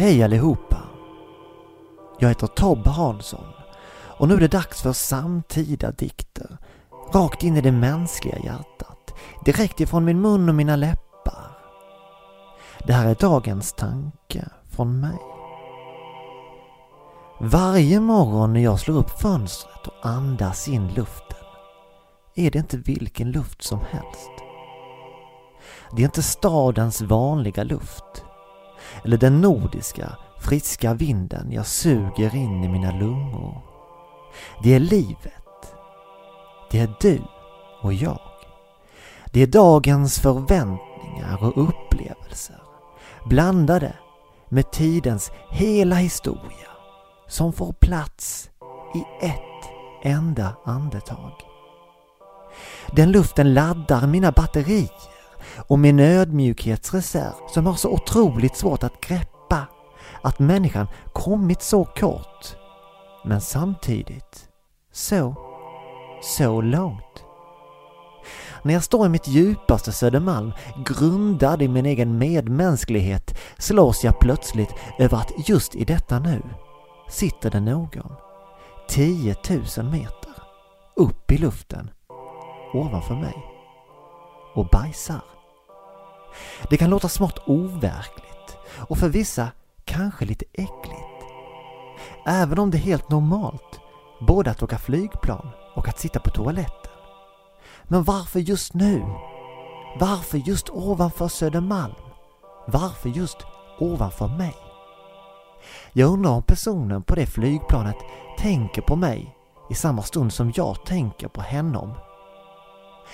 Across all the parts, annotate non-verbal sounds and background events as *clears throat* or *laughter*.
Hej allihopa! Jag heter Tobbe Hansson och nu är det dags för samtida dikter. Rakt in i det mänskliga hjärtat. Direkt ifrån min mun och mina läppar. Det här är dagens tanke från mig. Varje morgon när jag slår upp fönstret och andas in luften är det inte vilken luft som helst. Det är inte stadens vanliga luft eller den nordiska friska vinden jag suger in i mina lungor. Det är livet. Det är du och jag. Det är dagens förväntningar och upplevelser blandade med tidens hela historia som får plats i ett enda andetag. Den luften laddar mina batterier och min ödmjukhetsreserv som har så otroligt svårt att greppa att människan kommit så kort men samtidigt så, så långt. När jag står i mitt djupaste Södermalm, grundad i min egen medmänsklighet, slås jag plötsligt över att just i detta nu sitter det någon 10 000 meter upp i luften ovanför mig och bajsar. Det kan låta smått overkligt och för vissa kanske lite äckligt. Även om det är helt normalt både att åka flygplan och att sitta på toaletten. Men varför just nu? Varför just ovanför Södermalm? Varför just ovanför mig? Jag undrar om personen på det flygplanet tänker på mig i samma stund som jag tänker på honom.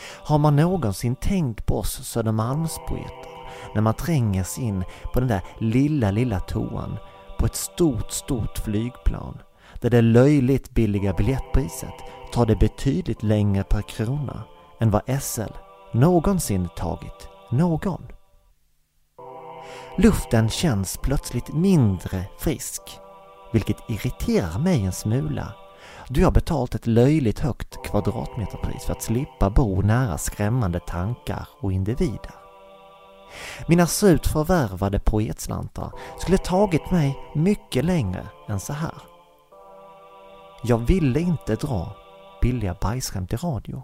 Har man någonsin tänkt på oss Södermalmspoeter när man tränger sig in på den där lilla, lilla toan på ett stort, stort flygplan där det löjligt billiga biljettpriset tar det betydligt längre per krona än vad SL någonsin tagit någon. Luften känns plötsligt mindre frisk, vilket irriterar mig en smula då jag betalt ett löjligt högt kvadratmeterpris för att slippa bo nära skrämmande tankar och individer. Mina surt förvärvade poetslantar skulle tagit mig mycket längre än så här. Jag ville inte dra billiga bajsskämt i radio.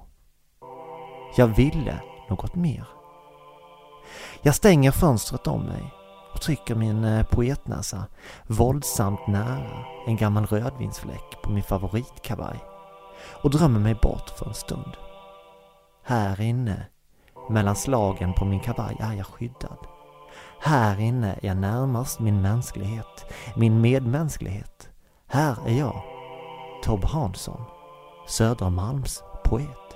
Jag ville något mer. Jag stänger fönstret om mig trycker min eh, poetnäsa våldsamt nära en gammal rödvinsfläck på min favoritkavaj och drömmer mig bort för en stund. Här inne, mellan slagen på min kavaj, är jag skyddad. Här inne är jag närmast min mänsklighet, min medmänsklighet. Här är jag, Tob Hansson, Södermalms poet.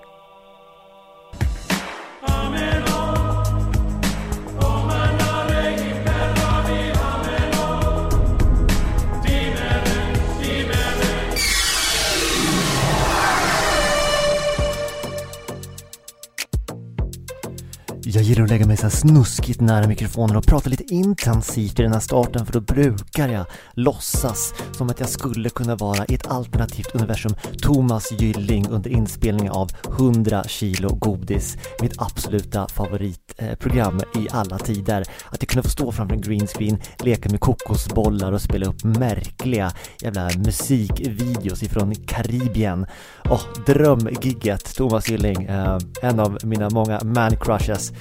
Jag gillar att lägga mig så snuskigt nära mikrofonen och prata lite intensivt i den här starten för då brukar jag låtsas som att jag skulle kunna vara i ett alternativt universum Thomas Gylling under inspelning av 100 kilo godis, mitt absoluta favoritprogram eh, i alla tider. Att jag kunde få stå framför en green screen, leka med kokosbollar och spela upp märkliga jävla musikvideos ifrån Karibien. Åh, drömgigget Thomas Gylling, eh, en av mina många man crushes.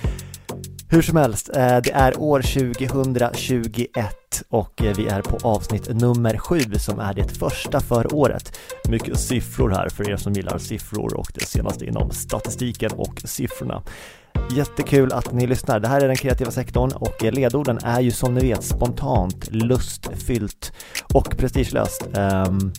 Hur som helst, eh, det är år 2021 och eh, vi är på avsnitt nummer sju som är det första för året. Mycket siffror här för er som gillar siffror och det senaste inom statistiken och siffrorna. Jättekul att ni lyssnar. Det här är den kreativa sektorn och eh, ledorden är ju som ni vet spontant, lustfyllt och prestigelöst. Um,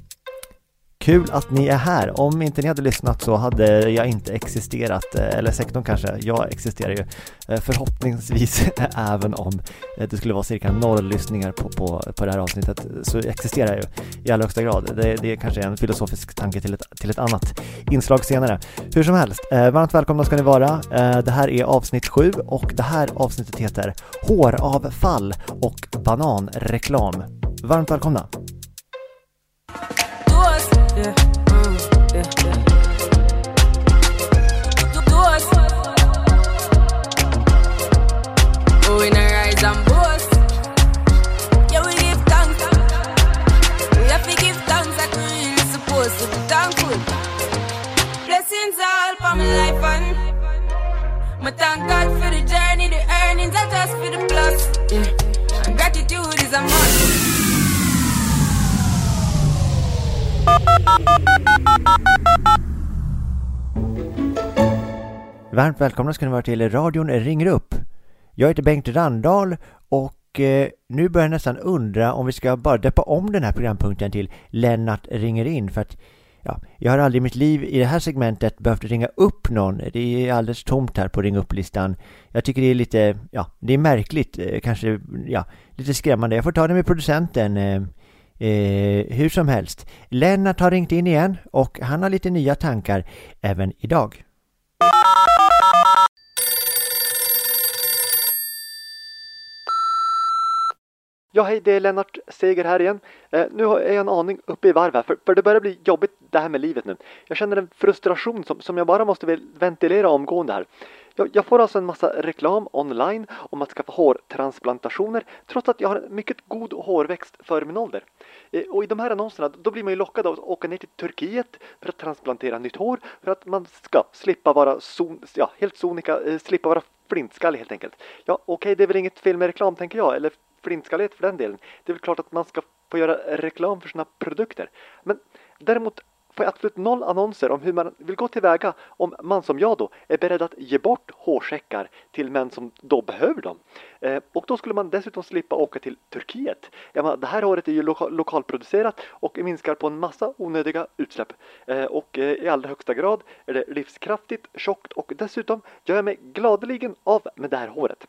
Kul att ni är här. Om inte ni hade lyssnat så hade jag inte existerat, eh, eller sektorn kanske, jag existerar ju eh, förhoppningsvis *laughs* även om eh, det skulle vara cirka noll lyssningar på, på, på det här avsnittet så existerar jag ju i allra högsta grad. Det, det kanske är en filosofisk tanke till ett, till ett annat inslag senare. Hur som helst, varmt välkomna ska ni vara. Det här är avsnitt sju och det här avsnittet heter Håravfall och bananreklam. Varmt välkomna! Yeah, Varmt välkomna ska ni vara till radion ringer upp. Jag heter Bengt Randahl och eh, nu börjar jag nästan undra om vi ska bara döpa om den här programpunkten till Lennart ringer in för att ja, jag har aldrig i mitt liv i det här segmentet behövt ringa upp någon. Det är alldeles tomt här på ring upp-listan. Jag tycker det är lite, ja, det är märkligt, eh, kanske, ja, lite skrämmande. Jag får ta det med producenten. Eh, Eh, hur som helst, Lennart har ringt in igen och han har lite nya tankar även idag. Ja, hej, det är Lennart Seger här igen. Eh, nu är jag en aning uppe i varv här, för, för det börjar bli jobbigt det här med livet nu. Jag känner en frustration som, som jag bara måste ventilera omgående här. Jag, jag, får alltså en massa reklam online om att skaffa hårtransplantationer trots att jag har en mycket god hårväxt före min ålder. Eh, och i de här annonserna då blir man ju lockad av att åka ner till Turkiet för att transplantera nytt hår för att man ska slippa vara son, ja, helt sonika, eh, slippa vara flintskallig helt enkelt. Ja, okej, okay, det är väl inget fel med reklam tänker jag, eller flintskallighet för den delen. Det är väl klart att man ska få göra reklam för sina produkter. Men däremot får jag absolut noll annonser om hur man vill gå tillväga om man som jag då är beredd att ge bort hårsäckar till män som då behöver dem. Eh, och då skulle man dessutom slippa åka till Turkiet. Menar, det här håret är ju loka lokalproducerat och minskar på en massa onödiga utsläpp. Eh, och eh, i allra högsta grad är det livskraftigt, tjockt och dessutom gör jag mig gladeligen av med det här håret.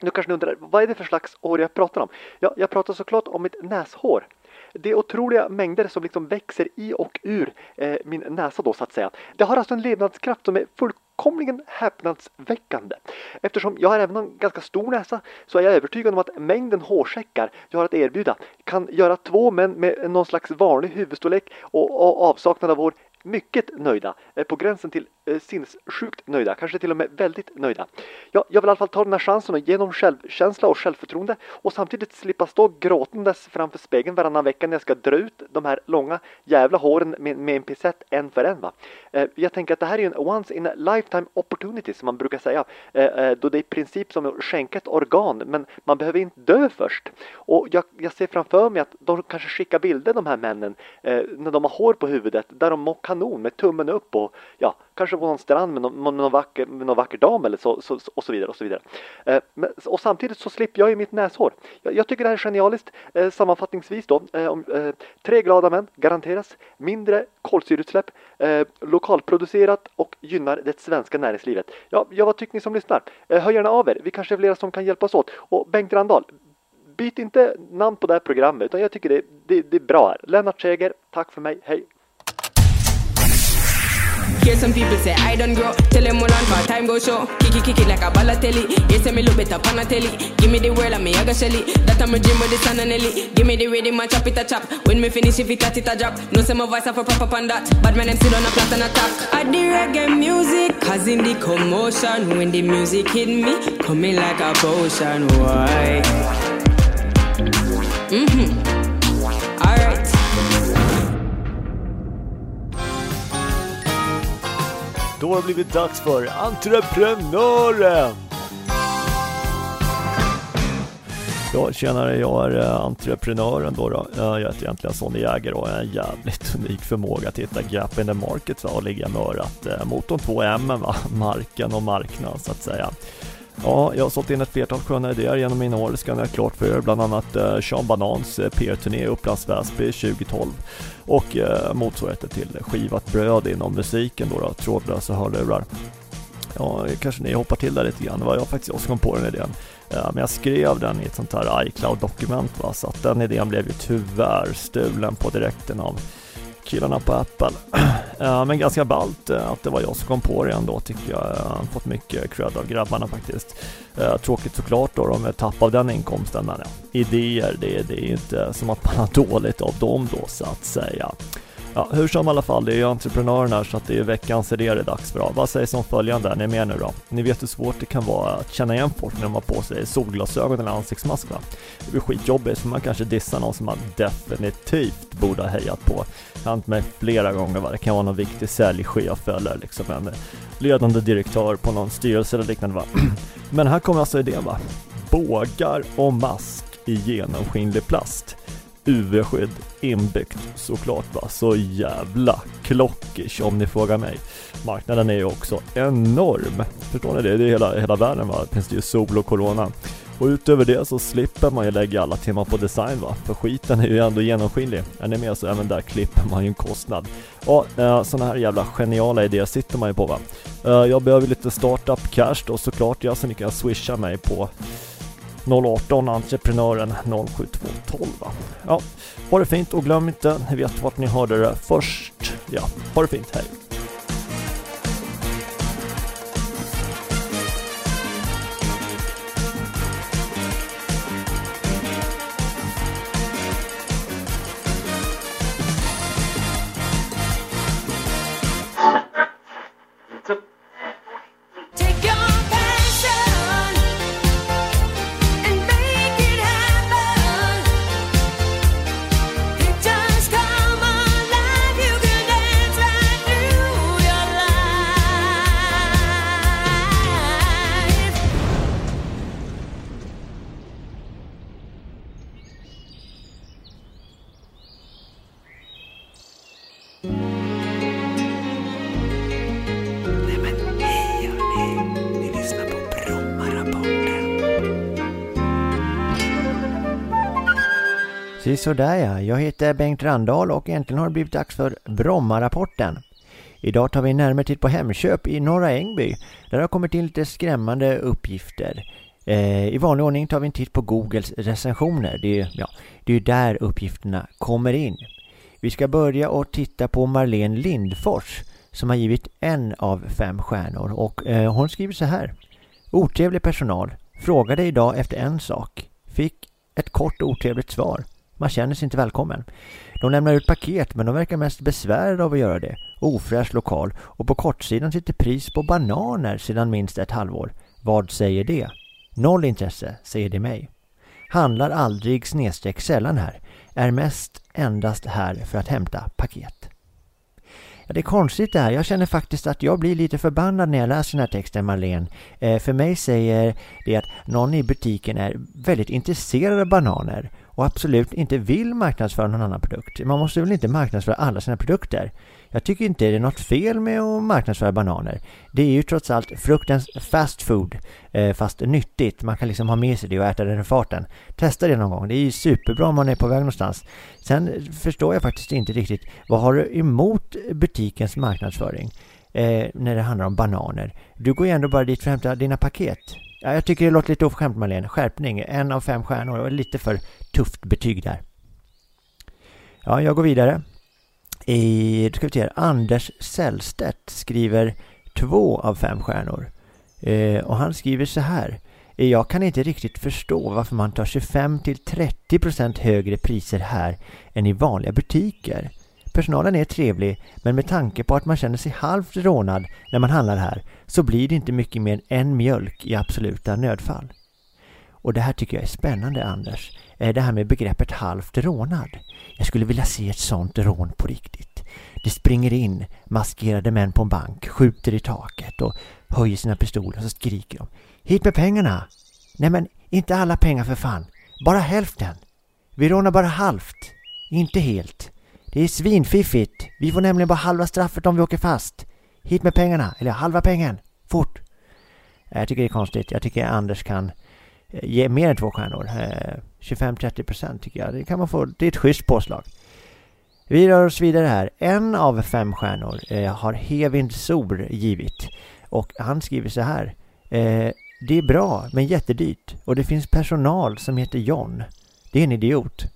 Nu kanske ni undrar, vad är det för slags hår jag pratar om? Ja, jag pratar såklart om mitt näshår. Det är otroliga mängder som liksom växer i och ur eh, min näsa då så att säga. Det har alltså en levnadskraft som är fullkomligen häpnadsväckande. Eftersom jag har även en ganska stor näsa så är jag övertygad om att mängden hårsäckar jag har att erbjuda kan göra två män med någon slags vanlig huvudstorlek och, och avsaknad av hår mycket nöjda, eh, på gränsen till eh, sinnessjukt nöjda, kanske till och med väldigt nöjda. Ja, jag vill i alla fall ta den här chansen och ge dem självkänsla och självförtroende och samtidigt slippa stå gråtandes framför spegeln varannan vecka när jag ska dra ut de här långa jävla håren med, med en pincett en för en. Va? Eh, jag tänker att det här är en once in a lifetime opportunity som man brukar säga, eh, eh, då det är i princip som att skänka ett organ, men man behöver inte dö först. Och jag, jag ser framför mig att de kanske skickar bilder de här männen när de har hår på huvudet där de kan kanon med tummen upp och ja, kanske på någon strand med någon, med någon, vacker, med någon vacker dam eller så, så, och så vidare och så vidare. Eh, men, och samtidigt så slipper jag ju mitt näshår. Jag, jag tycker det här är genialiskt. Eh, sammanfattningsvis då, eh, om, eh, tre glada män garanteras mindre kolsyreutsläpp, eh, lokalproducerat och gynnar det svenska näringslivet. Ja, ja, vad tycker ni som lyssnar? Eh, hör gärna av er. Vi kanske är flera som kan hjälpas åt. Och Bengt Randahl, byt inte namn på det här programmet utan jag tycker det, det, det är bra här. Lennart Seger, tack för mig, hej! Hear some people say I don't grow. Tell them all on for time go show. Kick it, kick it like a ballatelli. You say me look better pan a telly. Give me the world and me I got shelly. That I'm a dream with the sun and Ellie. Give me the rhythm and chop it a chop. When me finish if it at it a drop. No say my voice have a proper pan that. But my name still on a plot and attack. I the reggae music. causing the commotion. When the music hit me. Coming like a potion. Why? Mm-hmm. Då har det blivit dags för Entreprenören! Ja, tjenare, jag är eh, entreprenören då. då. Eh, jag heter egentligen Sonny Jäger och har en jävligt unik förmåga att hitta gap in the market va? och ligga med örat eh, mot de två M, va? marken och marknaden så att säga. Ja, jag har sålt in ett flertal sköna idéer genom mina år, det ska ni ha klart för er. Bland annat eh, Sean Banans eh, PR-turné i Upplands Väsby 2012 och eh, motsvarigheten till Skivat bröd inom musiken då, då trådlösa hörlurar. Ja, kanske ni hoppar till där lite grann, det var jag faktiskt som kom på den idén. Eh, men jag skrev den i ett sånt här iCloud-dokument va, så att den idén blev ju tyvärr stulen på direkten av killarna på Apple. *clears throat* men ganska ballt eh, att det var jag som kom på det ändå tycker jag. Jag har fått mycket cred av grabbarna faktiskt. Eh, tråkigt såklart då, de med tapp av den inkomsten men ja, idéer det, det är inte som att man har *laughs* dåligt av dem då så att säga. Ja, hur som i alla fall, det är ju entreprenören här så att det är veckans idé det är dags för. Vad sägs om följande? Är ni med nu då? Ni vet hur svårt det kan vara att känna igen folk när de har på sig solglasögon eller ansiktsmask va? Det blir skitjobbigt för man kanske dissar någon som man definitivt borde ha hejat på. Det har hänt mig flera gånger va? Det kan vara någon viktig säljchef eller liksom en ledande direktör på någon styrelse eller liknande va? *clears throat* Men här kommer alltså idén va? Bågar och mask i genomskinlig plast. UV-skydd inbyggt såklart va. Så jävla klockish om ni frågar mig. Marknaden är ju också enorm. Förstår ni det? Det är hela, hela världen va. Det finns det ju sol och corona. Och utöver det så slipper man ju lägga alla timmar på design va, för skiten är ju ändå genomskinlig. Är ni med så även där klipper man ju en kostnad. Ja, eh, sådana här jävla geniala idéer sitter man ju på va. Eh, jag behöver lite startup cash då såklart ja, så ni kan swisha mig på 018 entreprenören 07212. Ja, ha det fint och glöm inte, ni vet vart ni hörde det först. Ja, ha det fint, hej! Sådär ja, jag heter Bengt Randahl och äntligen har det blivit dags för Bromma-rapporten. Idag tar vi en närmare titt på Hemköp i Norra Ängby. Där har kommit in lite skrämmande uppgifter. Eh, I vanlig ordning tar vi en titt på Googles recensioner. Det är, ja, det är där uppgifterna kommer in. Vi ska börja och titta på Marlene Lindfors som har givit en av fem stjärnor och eh, hon skriver så här. Otrevlig personal. Frågade idag efter en sak. Fick ett kort otrevligt svar. Man känner sig inte välkommen. De lämnar ut paket men de verkar mest besvärade av att göra det. Ofräsch lokal och på kortsidan sitter pris på bananer sedan minst ett halvår. Vad säger det? Noll intresse, säger det mig. Handlar aldrig snedstreck sällan här. Är mest endast här för att hämta paket. Ja, det är konstigt det här. Jag känner faktiskt att jag blir lite förbannad när jag läser den här texten, Marlene. Eh, för mig säger det att någon i butiken är väldigt intresserad av bananer och absolut inte vill marknadsföra någon annan produkt. Man måste väl inte marknadsföra alla sina produkter? Jag tycker inte det är något fel med att marknadsföra bananer. Det är ju trots allt fruktens fast food, eh, fast nyttigt. Man kan liksom ha med sig det och äta det i farten. Testa det någon gång. Det är ju superbra om man är på väg någonstans. Sen förstår jag faktiskt inte riktigt, vad har du emot butikens marknadsföring? Eh, när det handlar om bananer. Du går ju ändå bara dit för att hämta dina paket. Ja, jag tycker det låter lite oförskämt Marlene. Skärpning, en av fem stjärnor. Och lite för tufft betyg där. Ja, jag går vidare. I, ska vi se, Anders Sällstedt skriver två av fem stjärnor. Eh, och han skriver så här. Eh, jag kan inte riktigt förstå varför man tar 25 till 30 procent högre priser här än i vanliga butiker. Personalen är trevlig, men med tanke på att man känner sig halvt rånad när man handlar här så blir det inte mycket mer än mjölk i absoluta nödfall. Och det här tycker jag är spännande Anders. Det här med begreppet halvt rånad. Jag skulle vilja se ett sånt rån på riktigt. Det springer in maskerade män på en bank, skjuter i taket och höjer sina pistoler och så skriker de. Hit med pengarna! Nej men, inte alla pengar för fan. Bara hälften. Vi rånar bara halvt. Inte helt. Det är svinfiffigt. Vi får nämligen bara halva straffet om vi åker fast. Hit med pengarna, eller halva pengen. Fort! Jag tycker det är konstigt. Jag tycker Anders kan eh, ge mer än två stjärnor. Eh, 25-30% tycker jag. Det kan man få. Det är ett schysst påslag. Vi rör oss vidare här. En av fem stjärnor eh, har Hevind Sor givit. Och han skriver så här. det är bra, men jättedyrt. Och det finns personal som heter John. Det är en idiot.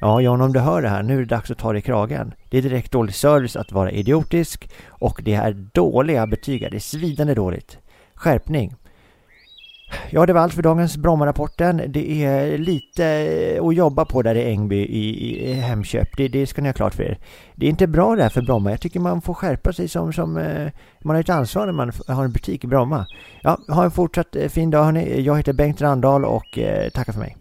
Ja, John, om du hör det här, nu är det dags att ta dig i kragen. Det är direkt dålig service att vara idiotisk och det är dåliga betyg. Det är svidande dåligt. Skärpning. Ja, det var allt för dagens Brommarapporten. Det är lite att jobba på där i Ängby i, i Hemköp. Det, det ska ni ha klart för er. Det är inte bra det här för Bromma. Jag tycker man får skärpa sig som, som eh, man har ett ansvar när man har en butik i Bromma. Ja, ha en fortsatt eh, fin dag hörni. Jag heter Bengt Randahl och eh, tackar för mig.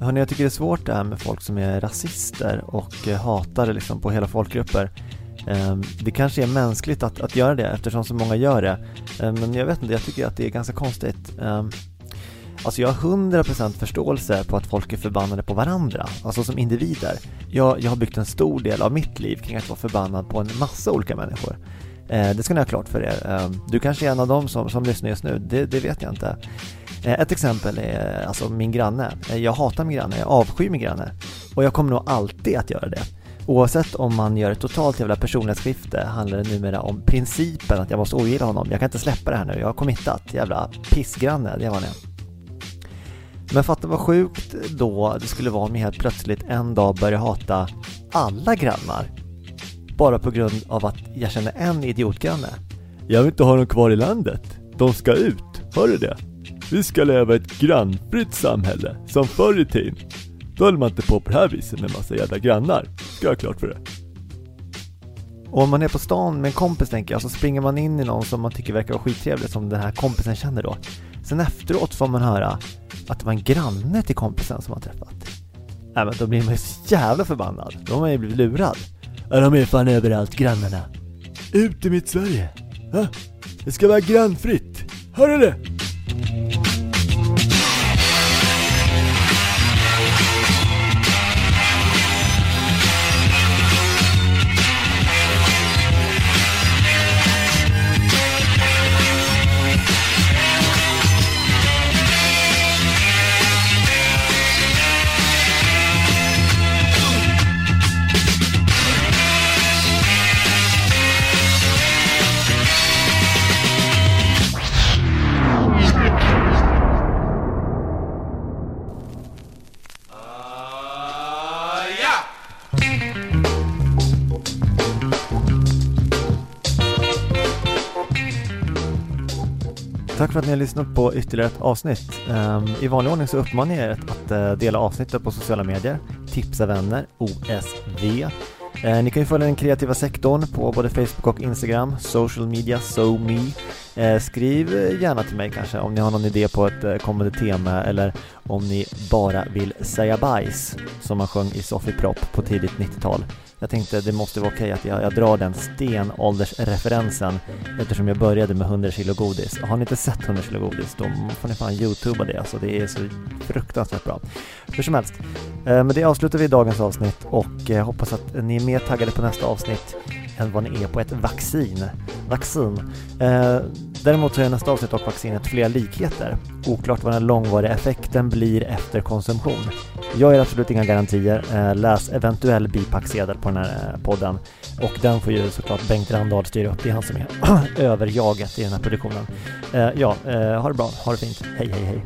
Hörrni, jag tycker det är svårt det här med folk som är rasister och eh, hatare hatar liksom på hela folkgrupper. Ehm, det kanske är mänskligt att, att göra det eftersom så många gör det. Ehm, men jag vet inte, jag tycker att det är ganska konstigt. Ehm, alltså jag har 100% förståelse på att folk är förbannade på varandra, alltså som individer. Jag, jag har byggt en stor del av mitt liv kring att vara förbannad på en massa olika människor. Eh, det ska ni ha klart för er. Du kanske är en av dem som, som lyssnar just nu, det, det vet jag inte. Eh, ett exempel är eh, alltså min granne. Eh, jag hatar min granne, jag avskyr min granne. Och jag kommer nog alltid att göra det. Oavsett om man gör ett totalt jävla personlighetsskifte handlar det numera om principen att jag måste ogilla honom. Jag kan inte släppa det här nu, jag har committat. Jävla pissgranne, det var han Men fatta vad sjukt då det skulle vara om jag helt plötsligt en dag börjar hata alla grannar. Bara på grund av att jag känner en idiotgranne. Jag vill inte ha dem kvar i landet. De ska ut, hör du det? Vi ska leva i ett grannfritt samhälle, som förr i tiden. Då höll man inte på på det här viset med massa jävla grannar. Ska jag ha klart för det. Och om man är på stan med en kompis tänker jag, så springer man in i någon som man tycker verkar vara skittrevlig, som den här kompisen känner då. Sen efteråt får man höra att det var en granne till kompisen som man träffat. Nej men då blir man ju så jävla förbannad. Då har man ju blivit lurad. Ja, de är fan överallt, grannarna. Ut i mitt Sverige. Ha? Det ska vara grannfritt. Hör du det? För att ni har lyssnat på ytterligare ett avsnitt. Ehm, I vanlig ordning så uppmanar jag er att eh, dela avsnittet på sociala medier, tipsa vänner, OSV. Eh, ni kan ju följa den kreativa sektorn på både Facebook och Instagram, social media, so me. Eh, skriv gärna till mig kanske om ni har någon idé på ett kommande tema eller om ni bara vill säga bajs som man sjöng i Sofie Propp på tidigt 90-tal. Jag tänkte det måste vara okej att jag, jag drar den stenåldersreferensen eftersom jag började med 100 kilo godis. Har ni inte sett 100 kilo godis då får ni fan youtuba det alltså. Det är så fruktansvärt bra. Hur som helst, eh, med det avslutar vi dagens avsnitt och eh, hoppas att ni är mer taggade på nästa avsnitt än vad ni är på ett vaccin. Vaccin. Eh, däremot så är nästa avsnitt och vaccinet flera likheter. Oklart vad den långvariga effekten blir efter konsumtion. Jag ger absolut inga garantier. Eh, läs eventuell bipacksedel på den här eh, podden. Och den får ju såklart Bengt Randahl styra upp. Det är han som är *clears throat* överjaget i den här produktionen. Eh, ja, eh, ha det bra. Ha det fint. Hej, hej, hej.